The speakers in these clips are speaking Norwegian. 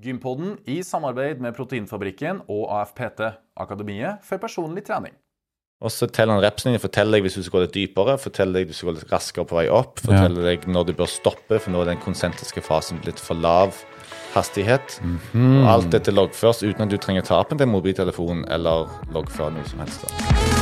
Gympodden i samarbeid med Proteinfabrikken og AFPT, Akademiet for personlig trening. Og så teller han repsene dine, forteller deg hvis du skal gå litt dypere, forteller deg hvis du skal gå litt raskere på vei opp, forteller deg når du bør stoppe, for nå er den konsentriske fasen blitt for lav hastighet. Og alt dette loggføres uten at du trenger ta opp en mobiltelefon eller loggføre noe som helst. da.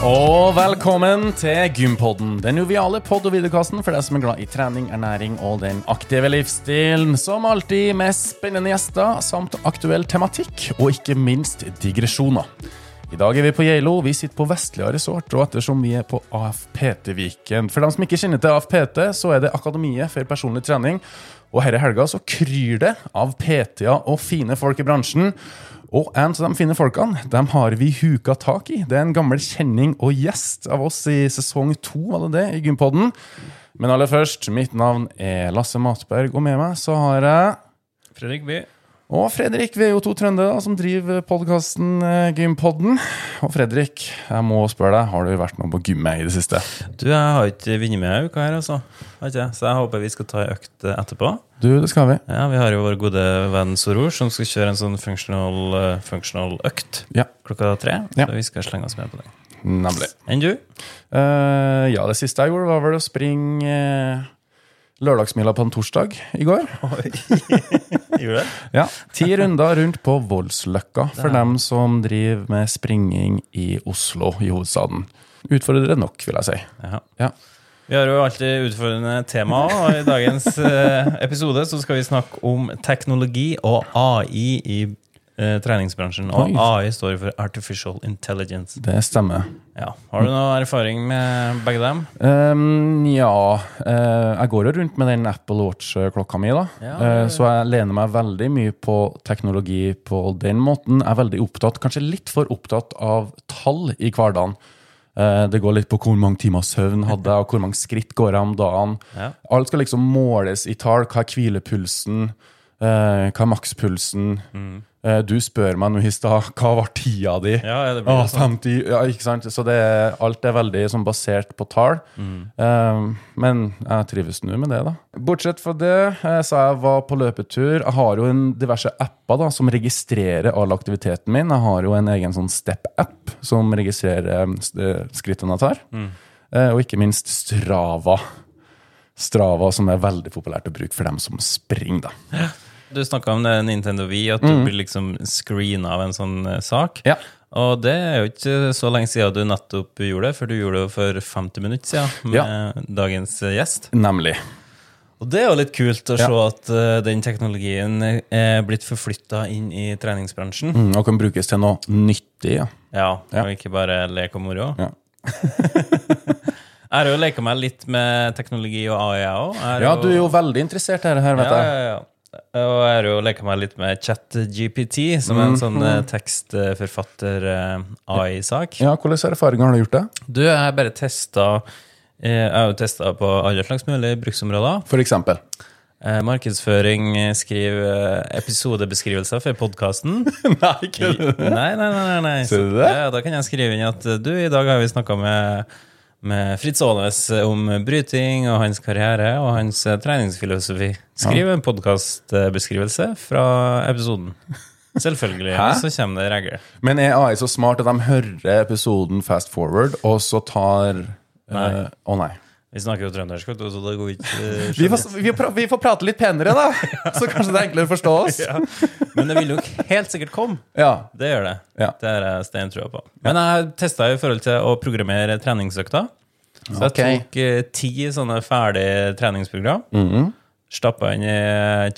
Og velkommen til Gympodden, den joviale podd- og videokassen for deg som er glad i trening, ernæring og den aktive livsstilen. Som alltid med spennende gjester samt aktuell tematikk, og ikke minst digresjoner. I dag er vi på Geilo, vi sitter på Vestlia resort, og ettersom vi er på AFPT-viken For dem som ikke kjenner til AFPT, så er det Akademiet for personlig trening. Og i helga så kryr det av PT-er og fine folk i bransjen. Og en av de fine folkene dem har vi huka tak i. Det er en gammel kjenning og gjest av oss i sesong to var det det, i Gympodden. Men aller først, mitt navn er Lasse Matberg, og med meg så har jeg Fredrik By. Og Fredrik, vi er jo to trøndere som driver podkasten Gympodden. Og Fredrik, jeg må spørre deg, har du vært noe på gymmet i det siste? Du, jeg har ikke vunnet med ei uke her, altså. Så jeg håper vi skal ta ei økt eh, etterpå. Du, det skal vi. Ja, Vi har jo vår gode venn Soror, som skal kjøre en sånn functional, eh, functional økt Ja, klokka tre. Ja. Så vi skal slenge oss med på det. nemlig. Enn du? Uh, ja, det siste jeg gjorde, var vel å springe lørdagsmila på en torsdag i går. Gjorde det? Ja, Ti runder rundt på Voldsløkka for dem som driver med springing i Oslo, i hovedstaden. Utfordrende nok, vil jeg si. Ja. Ja. Vi har jo alltid utfordrende tema, og i dagens eh, episode så skal vi snakke om teknologi og AI i eh, treningsbransjen. Og Oi. AI står for Artificial Intelligence. Det stemmer. Ja. Har du noe erfaring med begge dem? Um, ja eh, Jeg går jo rundt med den Apple Watch-klokka mi, da. Ja, Eh, så jeg lener meg veldig mye på teknologi på den måten. Jeg er veldig opptatt, kanskje litt for opptatt av tall i hverdagen. Eh, det går litt på hvor mange timer søvn hadde jeg, og hvor mange skritt går jeg om dagen. Ja. Alt skal liksom måles i tall. Hva er hvilepulsen? Eh, hva er makspulsen? Eh, du spør meg nå i stad hva var tida di? Mm. Ja, ja, det blir ah, sånn. 50, ja, ikke sant? Så det alt er veldig sånn, basert på tall. Eh, men jeg trives nå med det, da. Bortsett fra det, så jeg var på løpetur. Jeg har jo en diverse apper da, som registrerer all aktiviteten min. Jeg har jo en egen sånn Step-app som registrerer skrittene jeg tar. Eh, og ikke minst Strava. Strava, som er veldig populært å bruke for dem som springer, da. Du snakka om det Nintendo Wii, at du blir liksom screena av en sånn eh, sak. Ja. Og det er jo ikke så lenge siden du nettopp gjorde det, for du gjorde det for 50 minutter siden med dagens eh, gjest. Nemlig. Og det er jo litt kult å Ja. se at uh, den teknologien er blitt forflytta inn i treningsbransjen. Mm, og kan brukes til noe nyttig, ja. Ja, Ja. og ikke bare lek og moro. Ja. Jeg har jo leka meg litt med teknologi og AI, jeg òg. Ja, du er jo veldig interessert i dette vet ja, jeg. ja, ja. Og jeg har jo leka meg litt med ChatGPT, som er en sånn Mhm. eh, tekstforfatter-AI-sak. Ja, Hvilke erfaringer har du gjort det? Du, jeg har bare testa Jeg har jo testa på alle slags mulige bruksområder. For eksempel. Eh, markedsføring, eh, skriv eh, episodebeskrivelser for podkasten. Nei, ikke Nei, nei, nei. nei, nei. Ser du det? Ja, da kan jeg skrive inn at eh, du, i dag har vi snakka med, med Fritz Aanes om bryting og hans karriere og hans eh, treningsfilosofi. Skriv en podkastbeskrivelse fra episoden. Selvfølgelig. Hæ? Så kommer det regler. Men er AI så smart at de hører episoden fast forward, og så tar Nei. Uh, Å nei. Vi snakker jo trøndersk, så det går ikke eh, Vi får, vi, vi får prate litt penere, da! Så kanskje det er enklere å forstå oss. ja. Men det vil jo helt sikkert komme. Ja. Det gjør det. Ja. Det har jeg steintrua på. Men jeg testa i forhold til å programmere treningsøkta. Så jeg okay. tok eh, ti sånne ferdige treningsprogram. Mhm. Stappa inn i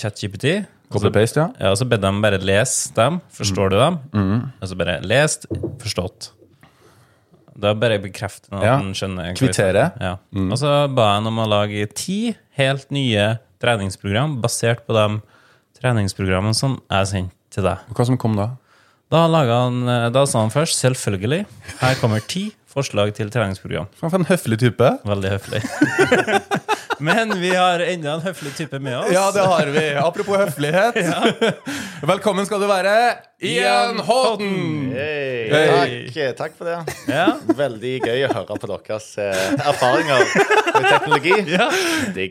ChatGPT. og Copy-paste, ja. Ja, og så bedde de bare lese dem. Forstår du dem? Mhm. Og så bare lest, forstått. Da bare bekrefter han at Ja. han skjønner. Kvittere. Ja. Mm. Og så ba han om å lage ti helt nye treningsprogram basert på de treningsprogrammene som jeg sendte til deg. Og Hva som kom da? Da, han, eh, da sa han først, selvfølgelig, her kommer ti forslag til treningsprogram. For en høflig type. Veldig høflig. Men vi har enda en høflig type med oss. Ja, det har vi. Apropos høflighet. Velkommen skal du være, Ian Houghton! Hei, Hey. Takk, takk for det. Ja. Veldig gøy å høre på deres eh, erfaringer med teknologi. Ja.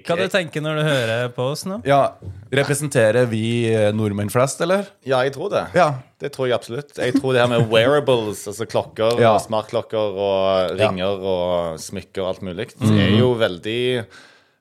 Hva du tenker når du hører på oss nå? Ja, Representerer vi eh, nordmenn flest, eller? Ja, jeg tror det. Ja. Det tror jeg absolutt. Jeg tror det her med wearables, altså klokker, Ja. og smartklokker og ringer og smykker og alt mulig, det er jo veldig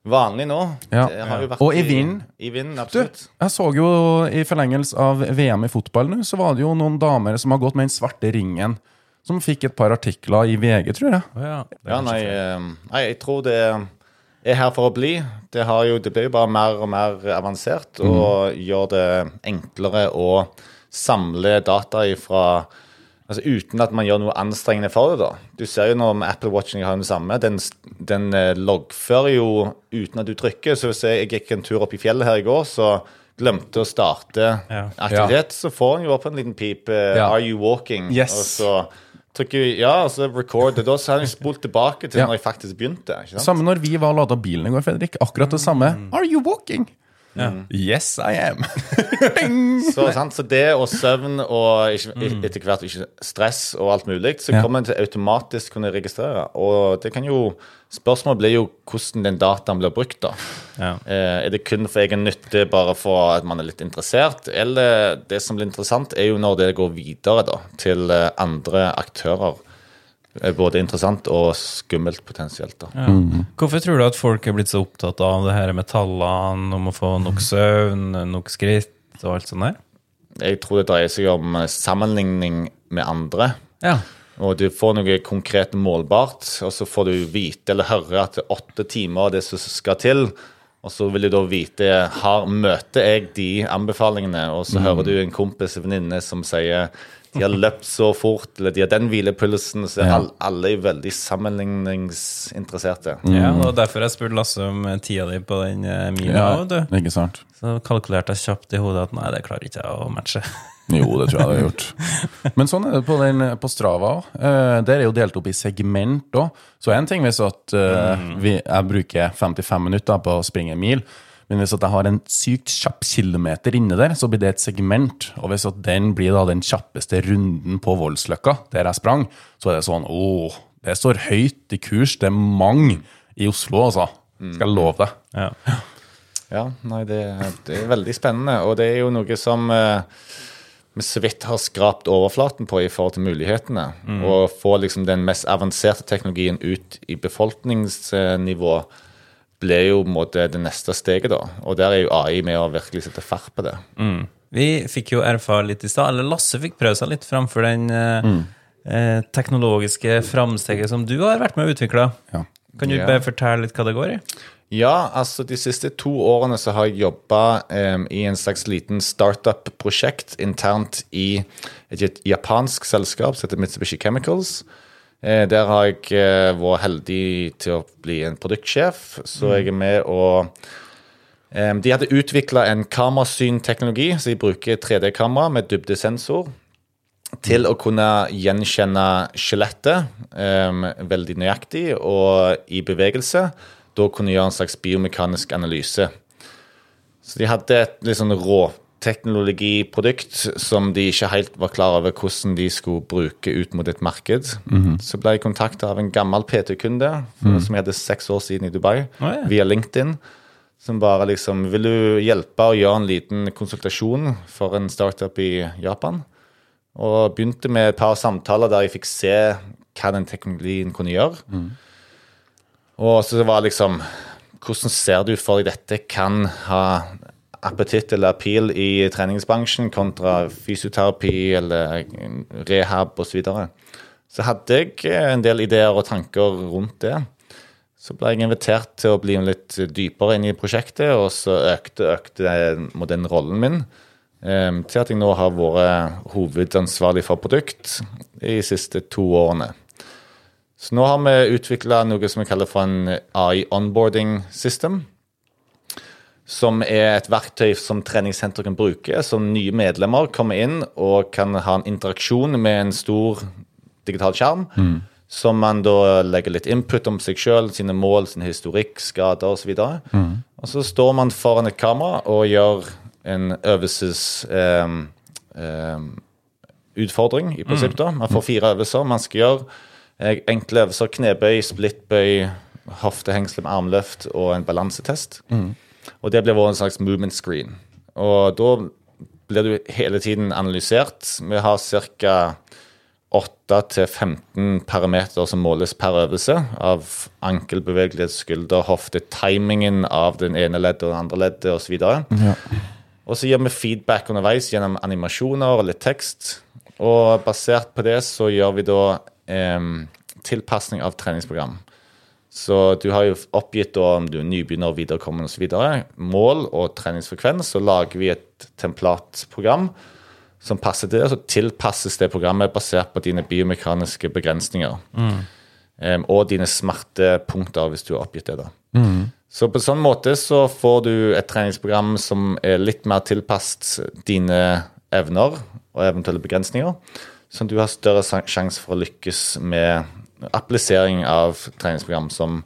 vanlig nå. Ja. Det har jo vært Og i vind. I vind, Du, absolutt. jeg så jo i forlengelse av VM i fotball nå, så var det jo noen damer som har gått med den svarte ringen. Som fikk et par artikler i VG, tror jeg. Ja. Ja, nei, eh, nei, jeg tror det er her for å bli. Det, har jo, det blir jo bare mer og mer avansert og gjør det enklere å samle data ifra Altså uten at man gjør noe anstrengende for det. da. Du ser jo nå med Apple Watching har det samme. Den, den eh, loggfører jo uten at du trykker. Så hvis jeg gikk en tur opp i fjellet her i går, så glemte å starte Ja. aktivitet, så får en jo opp en liten pip. eh, Ja. Are you walking? Yes. Og så trykker vi ja, og så record. Da så har jeg spolt tilbake til Ja. når jeg faktisk begynte. Samme når vi var og lada bilen i går, Fredrik. Akkurat det samme. Are you walking? Ja. Yes, I am. Så, sant? så det og søvn og ikke, etter hvert ikke stress og alt mulig, så Ja. kommer en til automatisk kunne registrere. Og det kan jo Spørsmålet blir jo hvordan den dataen blir brukt. da. Ja. Eh, er det kun for egen nytte, bare for at man er litt interessert? Eller det som blir interessant, er jo når det går videre da, til eh, andre aktører. Både interessant og skummelt potensielt. da. Ja. Hvorfor tror du at folk er blitt så opptatt av det her med tallene, om å få nok søvn, nok skritt og alt sånt der? Jeg tror det dreier seg om eh, sammenligning med andre. Ja. Og du får noe konkret målbart, og så får du vite eller høre at det er åtte timer er det som skal til. Og så vil du da vite har, møter jeg de anbefalingene, og så hører du en kompis eller venninne som sier de har løpt så fort, eller de har den hvilepulsen. Så Ja. alle er veldig sammenligningsinteresserte. ja, og derfor jeg spurte Lasse om tida di på den eh, mila. Ja, ikke sant? Så kalkulerte jeg kjapt i hodet at nei, det klarer ikke jeg å matche. Jo, det tror jeg det har gjort. Men sånn er det på, den, på Strava òg. der er jo delt opp i segment òg. Så en ting hvis at eh, vi, jeg bruker 55 minutter på å springe en mil, men hvis at jeg har en sykt kjapp kilometer inne der, så blir det et segment. Og hvis at den blir da den kjappeste runden på Voldsløkka, der jeg sprang, så er det sånn åh, det står høyt i kurs. Det er mange i Oslo, altså. Skal jeg love deg. Ja. Ja, nei, det, det er veldig spennende, og det er jo noe som eh, vi så vidt har skrapt overflaten på i forhold til mulighetene. Å få liksom den mest avanserte teknologien ut i befolkningsnivå ble jo måte det neste steget, da. Og der er jo AI med å virkelig sette fart på det. Vi fikk jo erfare litt i stad, eller Lasse fikk prøve seg litt framfor den mm. eh, teknologiske framsteget som du har vært med å utvikle. Ja. Kan du Ja. bare fortelle litt hva det går i? Ja, altså de siste to årene så har jeg jobba i en slags liten startup-prosjekt internt i et japansk selskap som heter Mitsubishi Chemicals. Eh, der har jeg eh, vært heldig til å bli en produktsjef, så jeg er med og eh, De hadde utvikla en kamerasynteknologi, så de bruker 3D-kamera med dybdesensor til å kunne gjenkjenne skjelettet veldig nøyaktig og i bevegelse. Da kunne gjøre en slags biomekanisk analyse. Så de hadde et litt sånn råteknologiprodukt som de ikke helt var klar over hvordan de skulle bruke ut mot et marked. Så ble jeg kontakta av en gammel PT-kunde som jeg hadde seks år siden i Dubai, oh, ja. via LinkedIn. Som bare liksom Vil du hjelpe å gjøre en liten konsultasjon for en startup i Japan? Og begynte med et par samtaler der jeg fikk se hva den teknologien kunne gjøre. Og så var det liksom Hvordan ser du for deg dette kan ha appetitt eller appeal i treningsbransjen kontra fysioterapi eller rehab osv.? Så, videre. så hadde jeg en del ideer og tanker rundt det. Så ble jeg invitert til å bli litt dypere inn i prosjektet, og så økte, økte den rollen min eh, til at jeg nå har vært hovedansvarlig for produkt de siste to årene. Så nå har vi utvikla noe som vi kaller for en AI onboarding system. Som er et verktøy som treningssenteret kan bruke. Som nye medlemmer kommer inn og kan ha en interaksjon med en stor digital skjerm. Som man da legger litt input om seg sjøl, sine mål, sin historikk, skader osv. Mm. Og så står man foran et kamera og gjør en øvelses... Eh, eh, utfordring, i prinsippet. da. Man får fire øvelser man skal gjøre. Eh, Enkle øvelser, knebøy, splittbøy, hoftehengsel med armløft og en balansetest. Og det blir vår en slags movement screen. Og da blir du hele tiden analysert. Vi har ca. 8-15 parametere som måles per øvelse. Av ankelbevegelighet, skulder, hofte, timingen av den ene leddet og det andre leddet osv. Ja. Og så gir vi feedback underveis gjennom animasjoner og litt tekst. Og basert på det så gjør vi da eh, tilpasning av treningsprogram. Så du har jo oppgitt da om du er nybegynner, viderekommende osv. Mål og treningsfrekvens. Så lager vi et templatprogram som passer til det. Så tilpasses det programmet basert på dine biomekaniske begrensninger. Eh, og dine smertepunkter, hvis du har oppgitt det. da. Så på sånn måte så får du et treningsprogram som er litt mer tilpasset dine evner og eventuelle begrensninger, sånn at du har større sjanse for å lykkes med applisering av treningsprogram som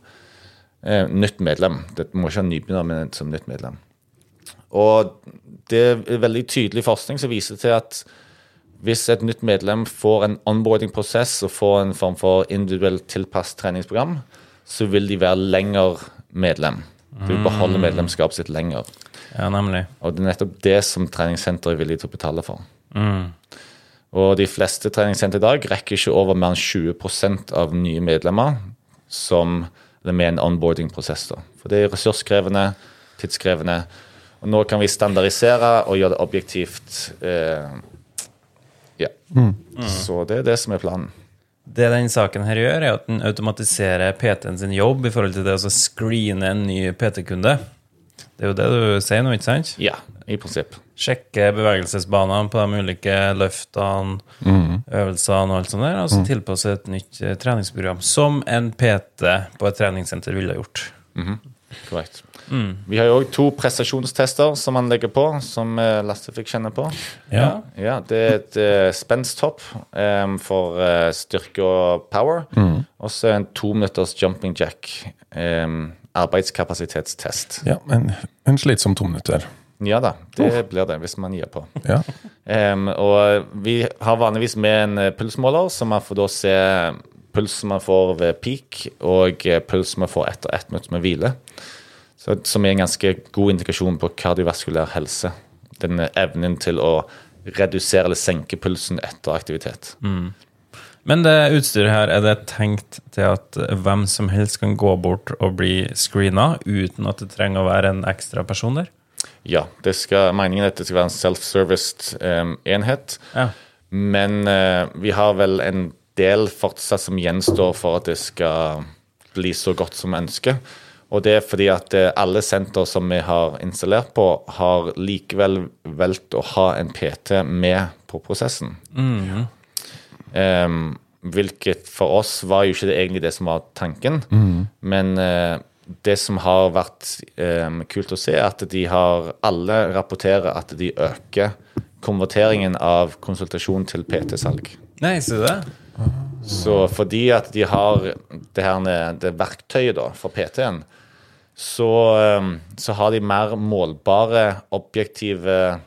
eh, nytt medlem. Det må ikke ha nybegynner, men som nytt medlem. Og det er veldig tydelig forskning som viser til at hvis et nytt medlem får en onboarding-prosess og får en form for individuelt tilpasset treningsprogram, så vil de være lenger medlem. De vil beholde medlemskapet sitt lenger. Ja, nemlig. Og det er nettopp det som treningssenteret er villig til å betale for. Mm. Og de fleste treningssenter i dag rekker ikke over mer enn 20% av nye medlemmer som eller med en onboarding-prosess. For det er ressurskrevende, tidskrevende. Og nå kan vi standardisere og gjøre det objektivt. Eh, ja. Så det er det som er planen. Det den saken her gjør, er at den automatiserer PT-en sin jobb i forhold til det å screene en ny PT-kunde. Det er jo det du sier nå, ikke sant? Ja, i prinsipp. Sjekke bevegelsesbanene på de ulike løftene, øvelsene og alt sånt der, og så tilpasse et nytt eh, treningsprogram, som en PT på et treningssenter ville ha gjort. Korrekt. Vi har jo òg to prestasjonstester som man legger på, som eh, Lasse fikk kjenne på. Ja. Ja, Det er et uh, spensthopp um, for uh, styrke og power. Og så en to minutters jumping jack. em, arbeidskapasitetstest. Ja, en, en slitsom to minutter. Ja da, det blir det hvis man gir på. Ja. Um, og vi har vanligvis med en eh, pulsmåler, så man får da se pulsen man får ved peak, og pulsen man får etter ett minutt med hvile. Så, som er en ganske god indikasjon på kardiovaskulær helse. Den evnen til å redusere eller senke pulsen etter aktivitet. Men det utstyret her, er det tenkt til at hvem som helst kan gå bort og bli screena uten at det trenger å være en ekstra person der? Ja, det skal, meningen er at det skal være en self-serviced um, enhet. Ja. Men uh, vi har vel en del fortsatt som gjenstår for at det skal bli så godt som vi ønsker. Og det er fordi at eh, alle senter som vi har installert på, har likevel valgt å ha en PT med på prosessen. Em, hvilket for oss var jo ikke det egentlig det som var tanken. Men uh, det som har vært um, kult å se, er at de har alle rapporterer at de øker konverteringen av konsultasjon til PT-salg. Nei, ser du det? Så fordi at de har det her det verktøyet da, for PT-en, så, um, så har de mer målbare, objektive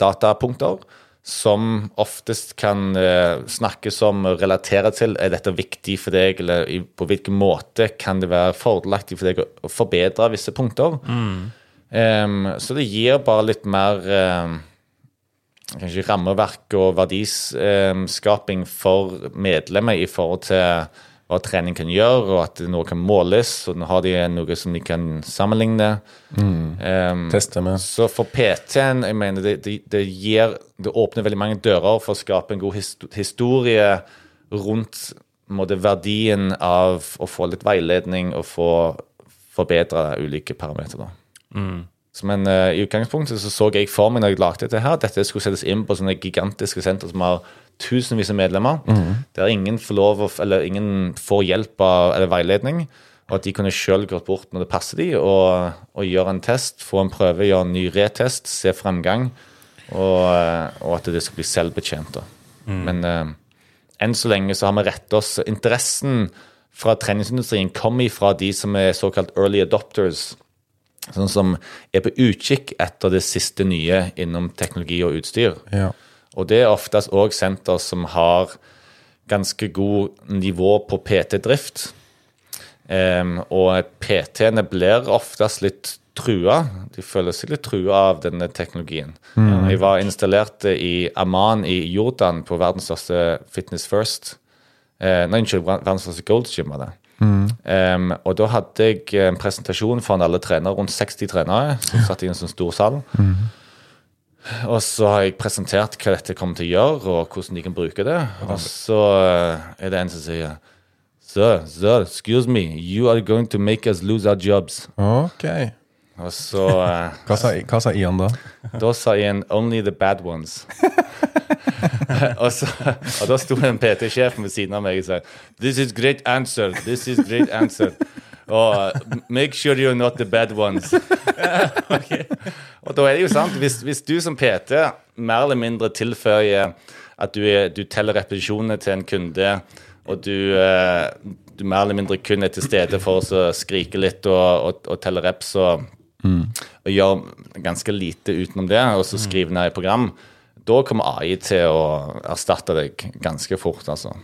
datapunkter som oftest kan eh, snakkes om og relatere til er dette viktig for deg, eller i, på hvilken måte kan det være fordelaktig for deg å, å forbedre visse punkter. Em, så det gir bare litt mer um, kanskje rammeverk og verdiskaping for medlemmer i forhold til hva trening kan gjøre, og at noe kan måles, og nå har de noe som de kan sammenligne. Em, Teste med. så for PT-en, jeg mener, det, det, det gir Det åpner veldig mange dører for å skape en god historie rundt på måte, verdien av å få litt veiledning og få forbedre ulike parametere. Mm. Men uh, i utgangspunktet så så jeg for meg når jeg lagde dette her, at dette skulle settes inn på sånne gigantiske senter som har tusenvis av medlemmer, der ingen får lov eller ingen får hjelp av, eller veiledning, og at de kunne sjøl gått bort når det passer de, og, og gjøre en test, få en prøve, gjøre en ny retest, se fremgang, og, og at det skal bli selvbetjent. da. Men eh, enn så lenge så har vi rett oss Interessen fra treningsindustrien kommer fra de som er såkalt early adopters. Sånn som er på utkikk etter det siste nye innom teknologi og utstyr. Ja. Og det er oftest òg senter som har ganske god nivå på PT-drift. Um, og PT-ene blir oftest litt trua. De føler seg litt trua av denne teknologien. Jeg var installert i Amman i Jordan, på verdens største Fitness First. Eh, nei, unnskyld, verdens største Gold Gym var det. Em, og da hadde jeg en presentasjon foran alle trenere, rundt 60 trenere, som satt i en sånn stor sal. Og så har jeg presentert hva dette kommer til å gjøre, og hvordan de kan bruke det. Og så eh, er det en som sier Sir, sir, excuse me, you are going to make us lose our jobs. Ok. Og så eh, Hva sa, hva sa Ian da? Da sa Ian 'only the bad ones'. og, så, og da sto en PT-sjef ved siden av meg og sa 'This is great answer. This is great answer'. Og uh, 'make sure you're not the bad ones'. Og da er det jo sant, hvis, hvis du som PT mer eller mindre tilføyer at du, er, du teller repetisjonene til en kunde, og du, eh, du mer eller mindre kun er til stede for å skrike litt og, og, og telle reps og, og gjøre ganske lite utenom det, og så skrive ned i program, da kommer AI til å erstatte deg ganske fort, altså.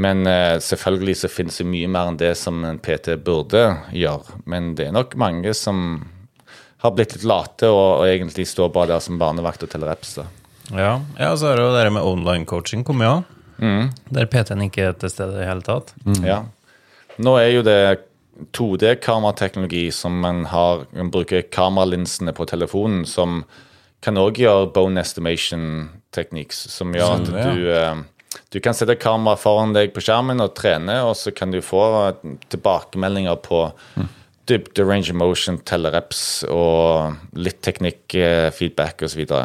Men eh, selvfølgelig så finnes det mye mer enn det som en PT burde gjøre. Men det er nok mange som har blitt litt late og, og egentlig står bare der som barnevakt og teller reps. Ja, ja så er det jo det med online coaching kommet òg. Der PT-en ikke er til stede i hele tatt. Ja. Nå er jo det 2D-kamerateknologi som man har Man bruker kameralinsene på telefonen, som kan òg gjøre bone estimation techniques, som gjør at du eh, du kan sette kamera foran deg på skjermen og trene, og så kan du få eh, tilbakemeldinger på dybde, range of motion, tellereps og litt teknikk, eh, feedback osv. Så,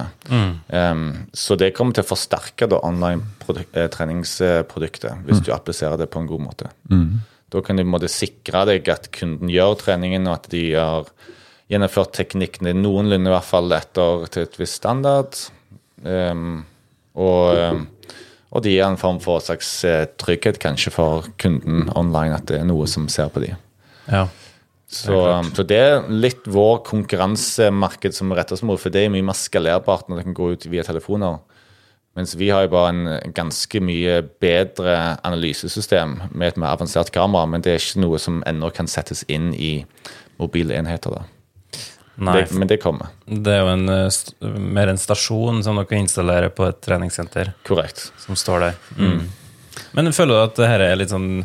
um, så det kommer til å forsterke da, online-treningsproduktet, hvis du appliserer det på en god måte. Da kan du i måte sikre deg at kunden gjør treningen, og at de har gjennomført teknikken noenlunde, i hvert fall etter til et visst standard. Um, og, um, og det gir en form for slags eh, trygghet kanskje for kunden online, at det er noe som ser på de. Ja. Så, um, så det er litt vår konkurransemarked som vi retter oss mot, for det er mye mer skalerbart når det kan gå ut via telefoner. Mens vi har jo bare en ganske mye bedre analysesystem med et mer avansert kamera, men det er ikke noe som ennå kan settes inn i mobile enheter. da. Det, men det kommer. det er jo en, eh, mer en stasjon som dere installerer på et treningssenter, Korrekt. som står der. Mm. Men føler du at det her er litt sånn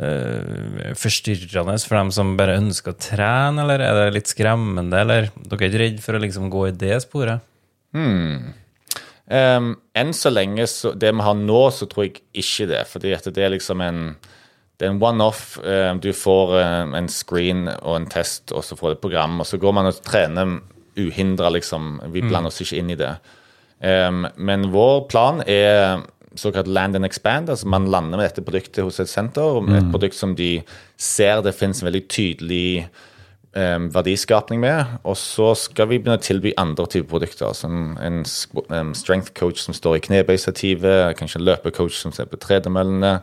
eh, forstyrrende for dem som bare ønsker å trene, eller er det litt skremmende, eller dere er ikke redd for å liksom gå i det sporet? Um, enn så lenge, så, det vi har nå, så tror jeg ikke det. fordi at det er liksom en det er en one-off. Um, du får um, en screen og en test, og så får du et program, og så går man og trener uhindra, liksom. Vi blander oss ikke inn i det. Men vår plan er såkalt land and expand. altså Man lander med dette produktet hos et senter, et produkt som de ser det finnes en veldig tydelig um, verdiskapning med. Og så skal vi begynne å tilby andre typer produkter. altså en um, strength coach som står i knebøystativet, kanskje en løpecoach som ser på tredemøllene,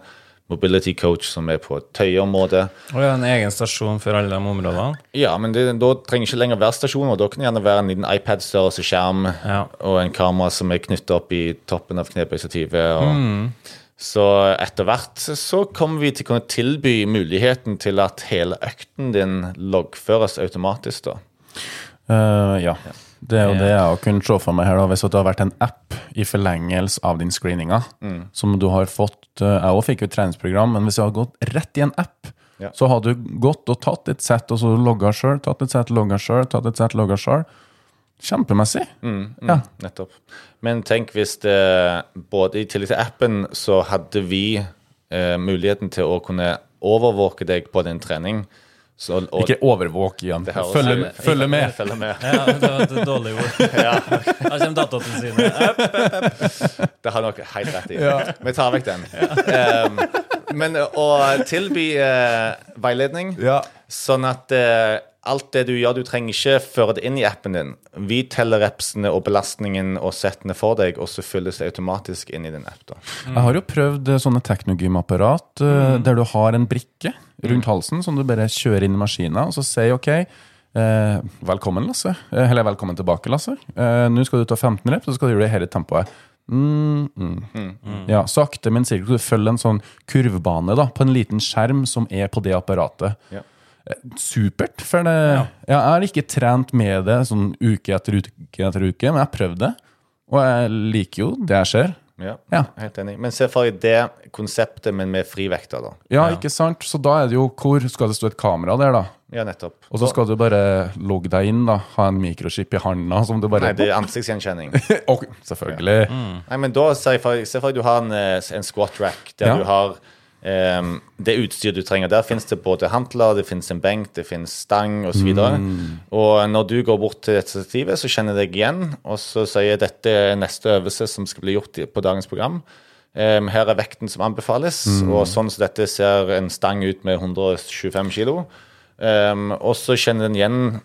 mobility coach som er på tøyeområdet. Og ja, en egen stasjon for alle de områdene? Ja, men det, da trenger ikke lenger være stasjoner. Da kan det gjerne være en liten iPad-størrelse skjerm Ja. og en kamera som er knyttet opp i toppen av knebøystativet. Mm. Så etter hvert så kommer vi til å kunne tilby muligheten til at hele økten din loggføres automatisk. da. Ja, ja. Det er jo det jeg har kunnet se for meg her. da, Hvis det har vært en app i forlengelse av din screeninga, som du har fått eh, Jeg òg fikk jo et treningsprogram, men hvis jeg hadde gått rett i en app, Ja. så hadde du gått og tatt et sett, og så logga sjøl, tatt et sett, logga sjøl, tatt et sett, logga sjøl. Kjempemessig. Ja. Nettopp. Men tenk hvis det både i tillegg til appen, så hadde vi eh, muligheten til å kunne overvåke deg på din trening. Så, og, Ikke overvåk igjen. Følg, følge med. Følge med. Ja, det var et dårlig ord. Ja, Her kommer Datatilsynet. Det har dere helt rett i. Vi tar vekk den. Um, men å tilby uh, veiledning Ja. Sånn at eh, alt det du gjør, du trenger ikke føre det inn i appen din. Vi teller repsene og belastningen og settene for deg, og så fylles det automatisk inn i din app. da. Jeg har jo prøvd eh, sånne teknogym-apparat eh, der du har en brikke rundt halsen som du bare kjører inn i maskina, og så sier OK eh, Velkommen, Lasse. Eh, eller velkommen tilbake, Lasse. Eh, Nå skal du ta 15 rep, så skal du gjøre det i dette tempoet. Mm, mm. Ja, Sakte, men sikkert. Du følger en sånn kurvbane da, på en liten skjerm som er på det apparatet. Ja. Supert. For det, Jeg har ikke trent med det sånn uke etter uke etter uke, men jeg har prøvd det. Og jeg liker jo det jeg ser. Ja, Ja. helt enig. Men se for deg det konseptet, men med frivekter, da. Ja, ikke sant? Så da er det jo Hvor skal det stå et kamera der, da? Ja, nettopp. Og så skal du bare logge deg inn, da. Ha en mikrochip i handa som du bare Nei, det er ansiktsgjenkjenning. okay, Selvfølgelig. Nei, men da Se for se for deg du har en, eh, en squat rack der Ja. du har ehm, det utstyret du trenger. Der finnes det både hantler, det finnes en benk, det finnes stang osv. Og, så Mm. og når du går bort til dette stativet, så kjenner jeg deg igjen, og så sier dette er neste øvelse som skal bli gjort på dagens program. Um, her er vekten som anbefales, Mm. og sånn som dette ser en stang ut med 125 kilo. Um, og så kjenner den igjen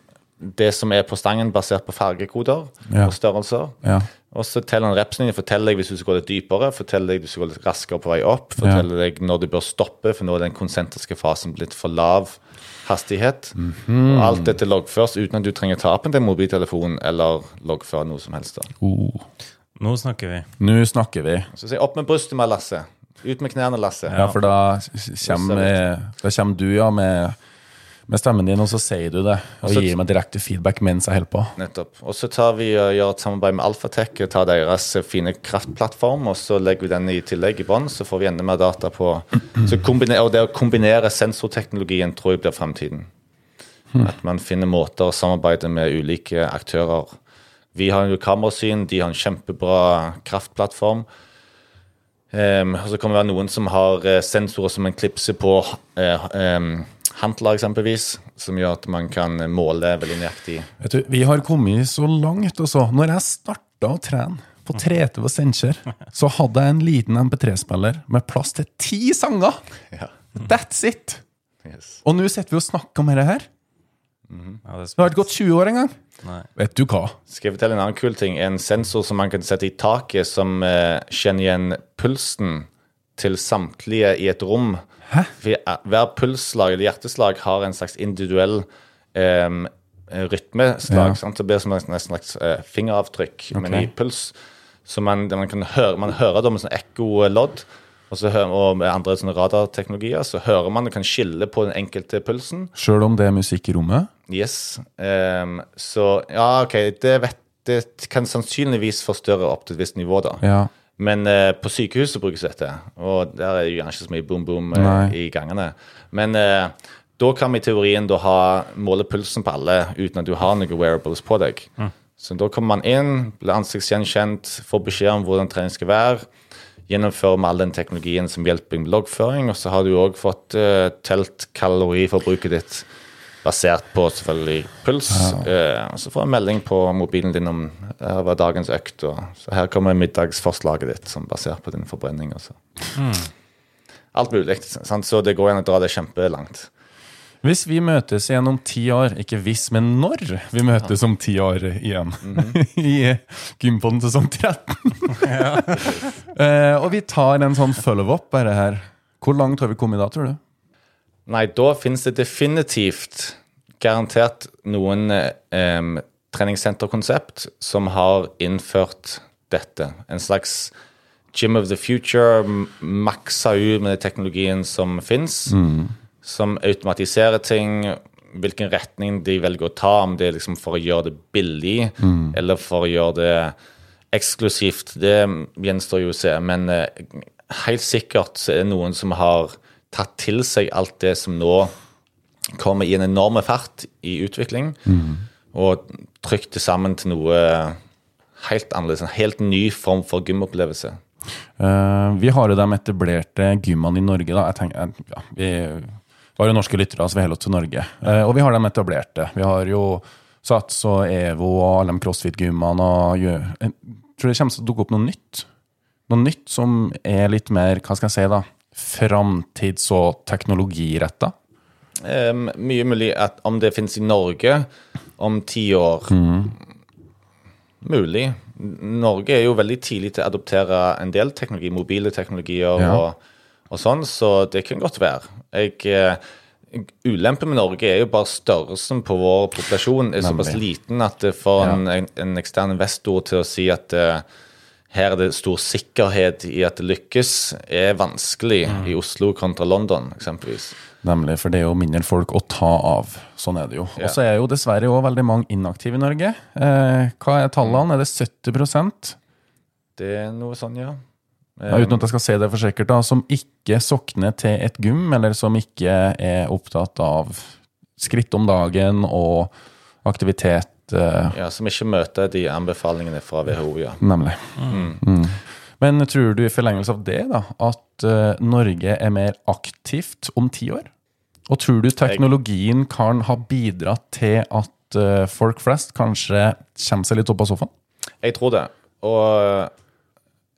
det som er på stangen, basert på fargekoder Ja. og størrelser. Ja. Og så teller han dine, forteller deg hvis du skal gå litt dypere, forteller deg hvis du skal gå litt raskere på vei opp, forteller deg når du bør stoppe, for nå er den konsentriske fasen blitt for lav hastighet. Og alt dette loggføres uten at du trenger ta appen til mobiltelefonen eller loggføre noe som helst. da. Oh. Nå snakker vi. Nå snakker vi. Så si opp med brystet med Lasse. Ut med knærne, Lasse. Ja, for da kommer, da kommer du ja, med, med stemmen din, og så sier du det. Og så- gir meg direkte feedback mens jeg holder på. Nettopp. Og så tar vi og gjør et samarbeid med Alphatech og tar deres fine kraftplattform, og så legger vi den i tillegg i bånn, så får vi enda mer data på Og det å kombinere sensorteknologien tror jeg blir fremtiden. At man finner måter å samarbeide med ulike aktører. Vi har jo kamerasyn, de har en kjempebra kraftplattform. Um, og så kan det være noen som har eh, sensorer som en klipser på uh, hantler, eksempelvis, som gjør at man kan måle veldig nøyaktig. Vet du, Vi har kommet så langt. Også. Når jeg starta å trene på 3TV og Steinkjer, så hadde jeg en liten MP3-spiller med plass til ti sanger! Ja. That's it! Yes. Og nå sitter vi og snakker om dette her. Ja, det Det har ikke gått 20 år engang. Nei. Vet du hva? Skal jeg fortelle en annen kul ting? En sensor som man kan sette i taket, som uh, kjenner igjen pulsen til samtlige i et rom. Hæ? Eh, Hver pulsslag eller hjerteslag har en slags individuell eh, rytmeslag. Ja. Sant? Det blir som et slags, eh, fingeravtrykk, okay. med i puls. Så man, man kan høre, man hører det med sånn ekkolodd. Og, så hører, og med andre sånne radarteknologier så hører man og kan skille på den enkelte pulsen. Sjøl om det er musikk i rommet? Yes. Um, så ja, OK, det, vet, det kan sannsynligvis forstørre opp til et visst nivå, da. Ja. Men eh, på sykehuset brukes dette, og der er det gjerne ikke så mye boom-boom eh, i gangene. Men eh, da kan vi i teorien da ha, måle pulsen på alle uten at du har noen wearables på deg. Så da kommer man inn, blir ansiktsgjenkjent, får beskjed om hvordan trening skal være. Gjennomfører med all den teknologien som hjelper med loggføring. Og så har du òg fått eh, telt kaloriforbruket ditt basert på selvfølgelig puls. Ja. og så får jeg melding på mobilen din om her var dagens økt. Og, så her kommer middagsforslaget ditt som basert på din forbrenning. Og så. Alt mulig. Sant? Så det går igjen å dra det kjempelangt. Hvis vi møtes igjen om ti år, ikke hvis, men når vi møtes om ti år igjen, i Gympodden sesong 13 uh, Og vi tar en sånn følge opp bare her. Hvor langt har vi kommet da, tror du? Nei, da finnes det definitivt garantert noen eh, treningssenterkonsept som har innført dette. En slags Gym of the Future, maksa ut med den teknologien som fins. Som automatiserer ting, hvilken retning de velger å ta. Om det er liksom for å gjøre det billig, eller for å gjøre det eksklusivt. Det gjenstår jo å se. Men eh, helt sikkert så er det noen som har tatt til seg alt det som nå kommer i en enorme fart i utvikling, og trykt det sammen til noe helt annerledes. En helt ny form for gymopplevelse. Uh, vi har jo de etablerte gymmene i Norge. da. Jeg tenker, ja, vi har jo norske lyttere, så vi holder oss til Norge. Uh, og vi har de etablerte. Vi har jo Sats og Evo og alle de CrossFit-gymmene. Jeg tror det kommer til å dukke opp noe nytt. Noe nytt som er litt mer, hva skal jeg si da, framtids- og teknologiretta. Um, mye mulig at om det finnes i Norge om ti år Mulig. Norge er jo veldig tidlig til å adoptere en del teknologi, mobile teknologier Ja. og, og sånn, så det kan godt være. Jeg, eh, ulempen med Norge er jo bare størrelsen på vår populasjon er såpass liten at det for Ja. en, en, ekstern investor til å si at eh, her er det stor sikkerhet i at det lykkes, er vanskelig Mm. i Oslo kontra London, eksempelvis. Nemlig, for det er jo mindre folk å ta av. Sånn er det jo. Ja. Og så er jo dessverre også veldig mange inaktive i Norge. Eh, hva er tallene? Er det 70% Det er noe sånn, ja. ja, Uten at jeg skal se det for sikkert, da, som ikke sokner til et gym, eller som ikke er opptatt av skritt om dagen og aktivitet. Eh, ja. Som ikke møter de anbefalingene fra WHO, ja. Nemlig. Mm. Men tror du i forlengelse av det da, at uh, Norge er mer aktivt om ti år? Og tror du teknologien kan ha bidratt til at uh, folk flest kanskje kommer seg litt opp av sofaen? Jeg tror det. Og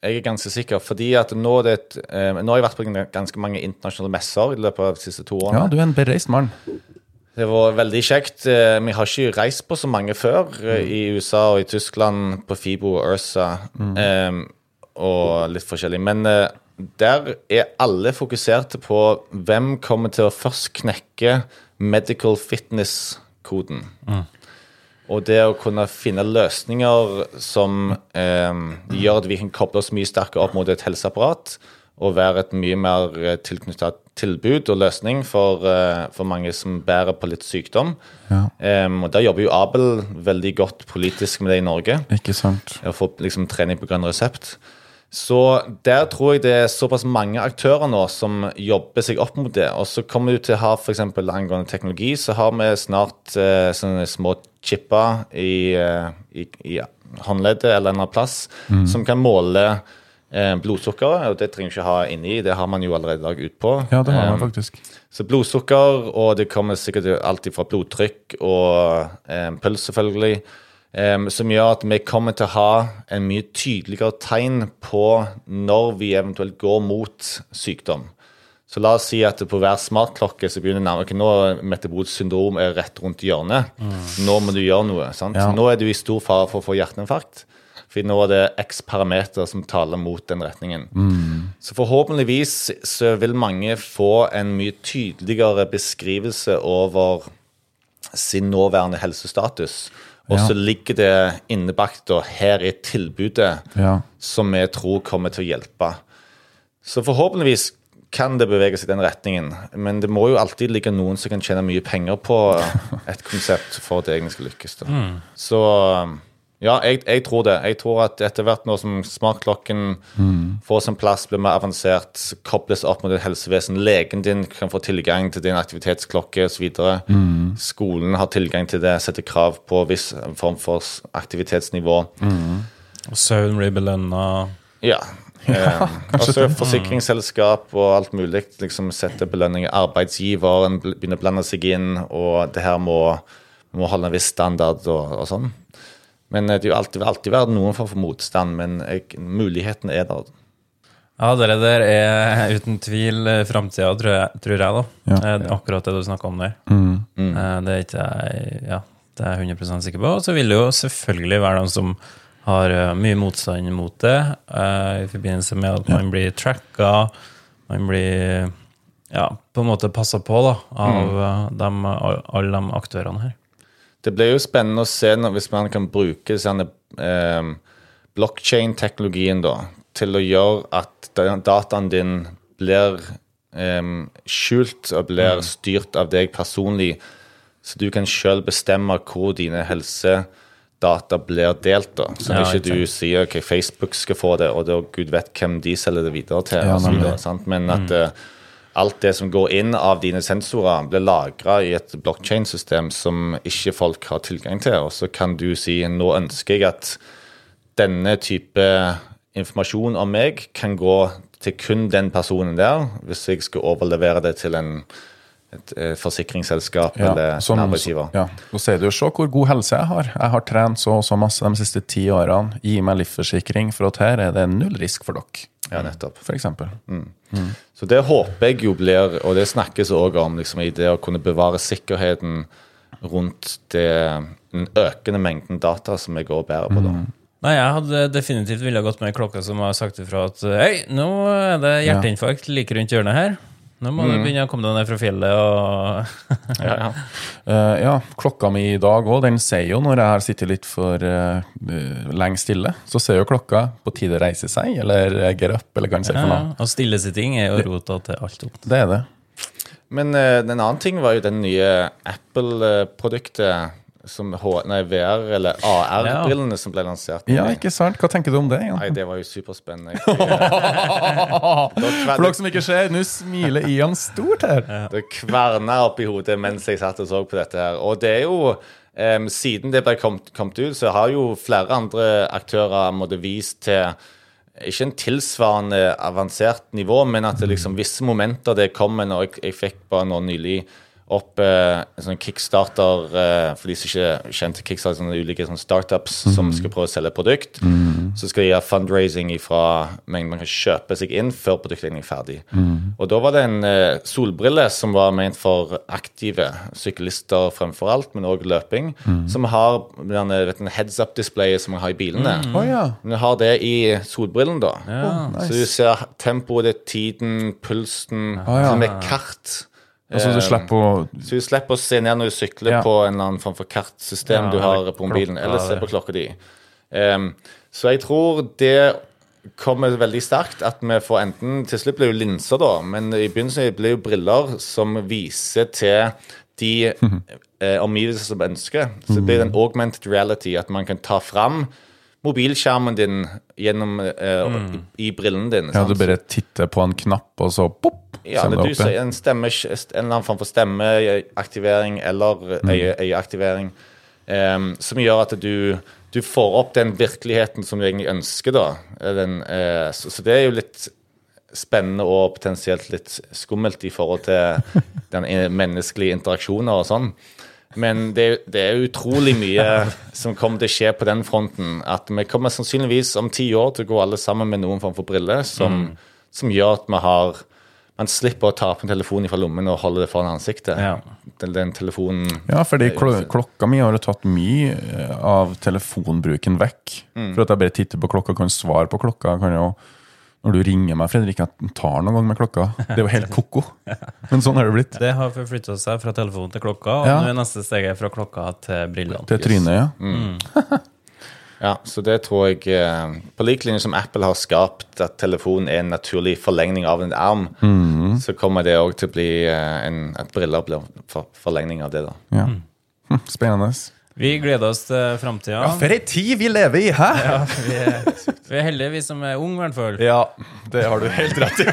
jeg er ganske sikker, fordi at nå, det et, eh, nå har jeg vært på ganske mange internasjonale messer i løpet av de siste to årene. Ja, du er en bereist mann. Det var veldig kjekt. Eh, Vi har ikke reist på så mange før mm. i USA og i Tyskland, på FIBO og Ursa eh, og litt forskjellig. Men uh, der er alle fokuserte på hvem kommer til å først knekke medical fitness-koden. Og det å kunne finne løsninger som um, gjør at vi kan koble oss mye sterkere opp mot et helseapparat, og være et mye mer tilknytta tilbud og løsning for, eh, for mange som bærer på litt sykdom. Ja. Um, og Der jobber jo Abel veldig godt politisk med det i Norge. Ikke sant? Å få liksom trening på grønn resept. Så der tror jeg det er såpass mange aktører nå som jobber seg opp mot det. Og så kommer du til å ha f.eks. angående teknologi, så har vi snart eh, sånne små chipper i, eh, i, i håndleddet eller en annen plass som kan måle eh, blodsukkeret. Og det trenger du ikke ha inni, det har man jo allerede i dag utpå. Ja, det har man faktisk. så blodsukker, og det kommer sikkert alltid fra blodtrykk og um, puls, selvfølgelig. um, som gjør at vi kommer til å ha en mye tydeligere tegn på når vi eventuelt går mot sykdom. Så la oss si at på hver smartklokke så begynner nærmere okay, nå metabolsk syndrom er rett rundt hjørnet. Nå må du gjøre noe. sant? Ja. Nå er du i stor fare for å få hjerteinfarkt. For nå er det x parameter som taler mot den retningen. Så forhåpentligvis så vil mange få en mye tydeligere beskrivelse over sin nåværende helsestatus. Og Ja. så ligger det innebakt, og her er tilbudet Ja. som vi tror kommer til å hjelpe. Så forhåpentligvis kan det bevege seg i den retningen. Men det må jo alltid ligge noen som kan tjene mye penger på et konsept for at det egentlig skal lykkes. Da. Så ja, jeg, jeg tror det. Jeg tror at etter hvert nå som smartklokken får sin plass, blir mer avansert, kobles opp mot et helsevesen, legen din kan få tilgang til din aktivitetsklokke osv. Mm. Skolen har tilgang til det, setter krav på viss form for aktivitetsnivå. Og søvn blir belønna. Ja. Eh, også forsikringsselskap og alt mulig liksom setter belønninger. Arbeidsgiveren begynner å blande seg inn, og det her må, må holde en viss standard og, og sånn. Men eh, det vil alltid, alltid være noen form for motstand, men jeg, muligheten er der. Ja, det der er uten tvil framtida, tror, tror jeg, da. Ja. Eh, Akkurat det du snakka om der. Mm. Eh, Det er ikke jeg ja, det er jeg 100 sikker på. Og så vil det jo selvfølgelig være noen som har eh, mye motstand mot det, eh, i forbindelse med at man blir tracka, man blir ja, på en måte passa på da, av mm. dem, alle de aktørene her. Det blir jo spennende å se når, hvis man kan bruke sånne eh, blockchain-teknologien da, til å gjøre at dataen din blir eh, skjult og blir styrt av deg personlig, så du kan sjøl bestemme hvor dine helsedata blir delt. da. Så Ja, ikke du sier ok, Facebook skal få det, og da gud vet hvem de selger det videre til. Ja, og så videre, sant? Men at eh, alt det som går inn av dine sensorer, blir lagra i et blockchain-system som ikke folk har tilgang til. Og så kan du si nå ønsker jeg at denne type informasjon om meg kan gå til kun den personen der, hvis jeg skal overlevere det til en et eh, forsikringsselskap Ja, eller som- arbeidsgiver. Ja. Så sier du se hvor god helse jeg har. Jeg har trent så og så masse de siste ti årene. Gi meg livsforsikring, for at her er det null risk for dere. Ja, nettopp. For eksempel. Så det håper jeg jo blir, og det snakkes òg om, liksom, i det å kunne bevare sikkerheten rundt det, den økende mengden data som jeg går og bærer på. da. Nei, jeg hadde definitivt ville gått med ei klokke som har sagt ifra at Hei, nå er det hjerteinfarkt like rundt hjørnet her. Nå må du begynne å komme deg ned fra fjellet og Ja, ja. Uh, ja, klokka mi i dag òg, den sier jo når jeg har sittet litt for uh, lenge stille, så sier jo klokka på tide å reise seg, eller eh, get up, eller hva den sier for ja, noe. Og stillesitting er jo rota til alt opp. Det er det. Men uh, en annen ting var jo den nye Apple-produktet som H nei, VR- eller AR-brillene som ble lansert. Ja, ikke sant? Hva tenker du om det? Jan? Nei, det var jo superspennende. Jeg- For dere som ikke ser, nå smiler Ian stort her. Det kverna opp i hodet mens jeg satt og så på dette her. Og det er jo um, Siden det ble kommet, kommet ut, så har jo flere andre aktører måtte vist til ikke en tilsvarende avansert nivå, men at det liksom visse momenter det kommer når jeg, jeg fikk bare nå nylig opp eh, en sånn kickstarter eh, For de som ikke kjente kickstarter, sånne ulike sånne startups som skal prøve å selge produkt. produkt. Så skal de ha fundraising fra mengden man kan kjøpe seg inn før produktet er ferdig. Og da var det en eh, solbrille som var ment for aktive syklister fremfor alt, men òg løping, som har denne, vet, du, heads up-displayet som man har i bilene. Å ja. Men du har det i solbrillen, da. Ja. Så du ser tempoet, tiden, pulsen, Å, ja. med kart. Altså, du slipper å så du slipper å se ned når du sykler Ja. på en eller annen form for kartsystem Ja, du har på mobilen, eller se på klokka di. Um, så jeg tror det kommer veldig sterkt at vi får enten Til slutt blir det jo linser, da, men i begynnelsen blir det jo briller som viser til de eh, omgivelser som ønsker. Så det blir en augmented reality, at man kan ta fram mobilskjermen din gjennom eh, i, i brillen din. Ja, sant? du bare titter på en knapp, og så pop! Ja, er det du sier en, stemme, en eller annen form for stemmeaktivering eller Mm. øyeaktivering, em, som gjør at du, du får opp den virkeligheten som du egentlig ønsker, da. Den, eh, så, så det er jo litt spennende og potensielt litt skummelt i forhold til den eh, menneskelige interaksjoner og sånn. Men det, det er utrolig mye som kommer til å skje på den fronten. At vi kommer sannsynligvis om ti år til å gå alle sammen med noen form for briller som, som gjør at vi har Man slipper å ta opp en telefon fra lommen og holde det foran ansiktet. Ja. Den, den telefonen Ja, fordi kl klokka mi har jo tatt mye eh, av telefonbruken vekk. Mm. For at jeg bare titter på klokka, kan svare på klokka. Kan jo, når du ringer meg, Fredrik, jeg tar noen gang med klokka. Det er jo helt ko-ko. Men sånn har det blitt. Det har forflytta seg fra telefonen til klokka, og Ja. nå er neste steget fra klokka til brillene. Til trynet, ja. Mm. Ja, så det tror jeg eh, På lik linje som Apple har skapt at telefonen er en naturlig forlengning av en arm, mm. så kommer det òg til å bli eh, en, at briller blir for, forlengning av det. da. ja. Spennende. Vi gleder oss til framtida. Ja, for ei tid vi lever i, hæ? Ja, vi, er, vi er heldige, vi som er unge, i hvert fall. Ja, det har du helt rett i.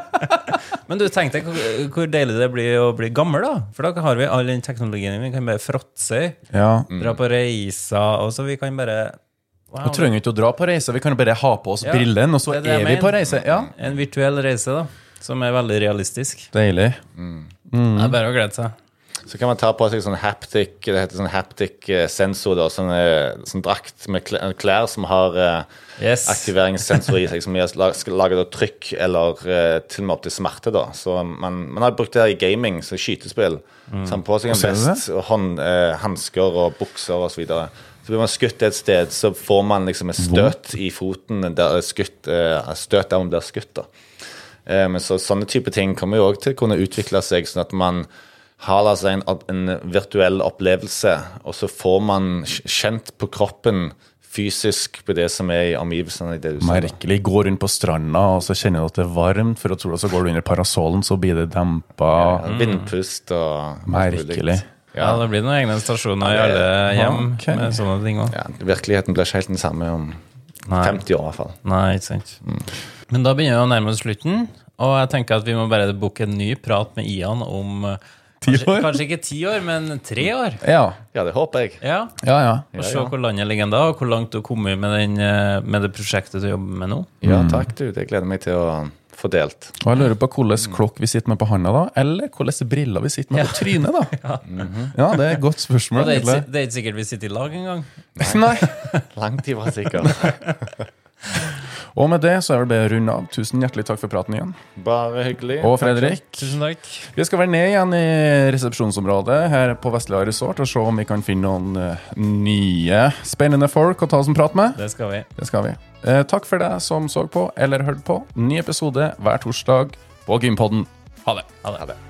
Men du, tenk deg hvor, deilig det blir å bli gammel, da. For da har vi all den teknologien. Vi kan bare fråtse, Ja. dra på reiser, og så vi kan bare wow, Vi trenger ikke å dra på reise, vi kan bare ha på oss Ja, brillene, og så det er det er vi på reise. Ja. En virtuell reise, da. Som er veldig realistisk. Deilig. Det er bare å glede seg. Så kan man ta på seg sånn haptic det heter sånn haptic eh, sensor, da, sånn, eh, sånn drakt med kl- klær som har eh, Yes. aktiveringssensor i seg, som skal lage da trykk eller eh, til og med opp til smerte. da. Så man, man har brukt det her i gaming, så skytespill. Så man på seg en vest, hånd, eh, hansker og bukser osv. Så, videre. så blir man skutt et sted, så får man liksom et støt i foten der er skutt, eh, støt der man blir skutt. da. Eh, Men så, sånne type ting kommer jo òg til å kunne utvikle seg, sånn at man har altså en, en virtuell opplevelse, og så får man kjent på kroppen fysisk på det som er i omgivelsene. i det du. Merkelig. Gå rundt på stranda, og så kjenner du at det er varmt, for å tro det, så går du under parasollen, så blir det dempa. Ja, Vindpust og Merkelig. Ja, Ja, det blir noen egne stasjoner i alle hjem okay. med sånne ting òg. ja, virkeligheten blir ikke helt den samme om Nei. 50 år, i hvert fall. Nei, ikke sant. Men da begynner vi å nærme oss slutten, og jeg tenker at vi må bare booke en ny prat med Ian om eh, kanskje, år? kanskje ikke ti år, men tre år. Ja. Ja, det håper jeg. Ja, Ja, ja. Og se ja. hvor landet ligger da, og hvor langt du har kommet med, den, eh, med det prosjektet du jobber med nå. Ja, takk, du. Det gleder meg til å få delt. Og jeg lurer på hvilken klokk vi sitter med på handa, da, eller hvilke briller vi sitter med på trynet. da. Ja, det er et godt spørsmål. Det er, ikke, det er ikke sikkert vi sitter i lag engang. Nei. Langt ifra sikkert. Og med det så er det bare å runde av. Tusen hjertelig takk for praten igjen. Bare hyggelig. Og Fredrik. Tusen takk. Vi skal være ned igjen i resepsjonsområdet her på Vestlia Resort og se om vi kan finne noen eh, nye spennende folk å ta oss en prat med. Det skal vi. Det skal vi. Eh, takk for deg som så på eller hørte på. Ny episode hver torsdag på Gympodden. Ha det. Ha det. Ha det.